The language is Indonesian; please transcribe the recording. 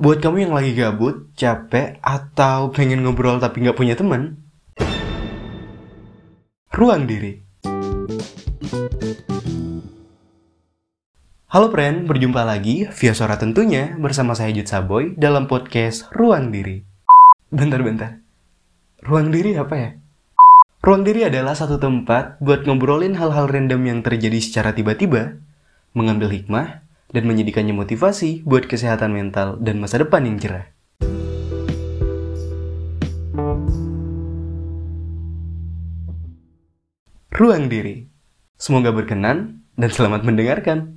Buat kamu yang lagi gabut, capek, atau pengen ngobrol tapi nggak punya teman, ruang diri. Halo friend, berjumpa lagi via suara tentunya bersama saya Jud Saboy dalam podcast Ruang Diri. Bentar-bentar, ruang diri apa ya? Ruang diri adalah satu tempat buat ngobrolin hal-hal random yang terjadi secara tiba-tiba, mengambil hikmah, dan menjadikannya motivasi buat kesehatan mental dan masa depan yang cerah. Ruang diri. Semoga berkenan dan selamat mendengarkan.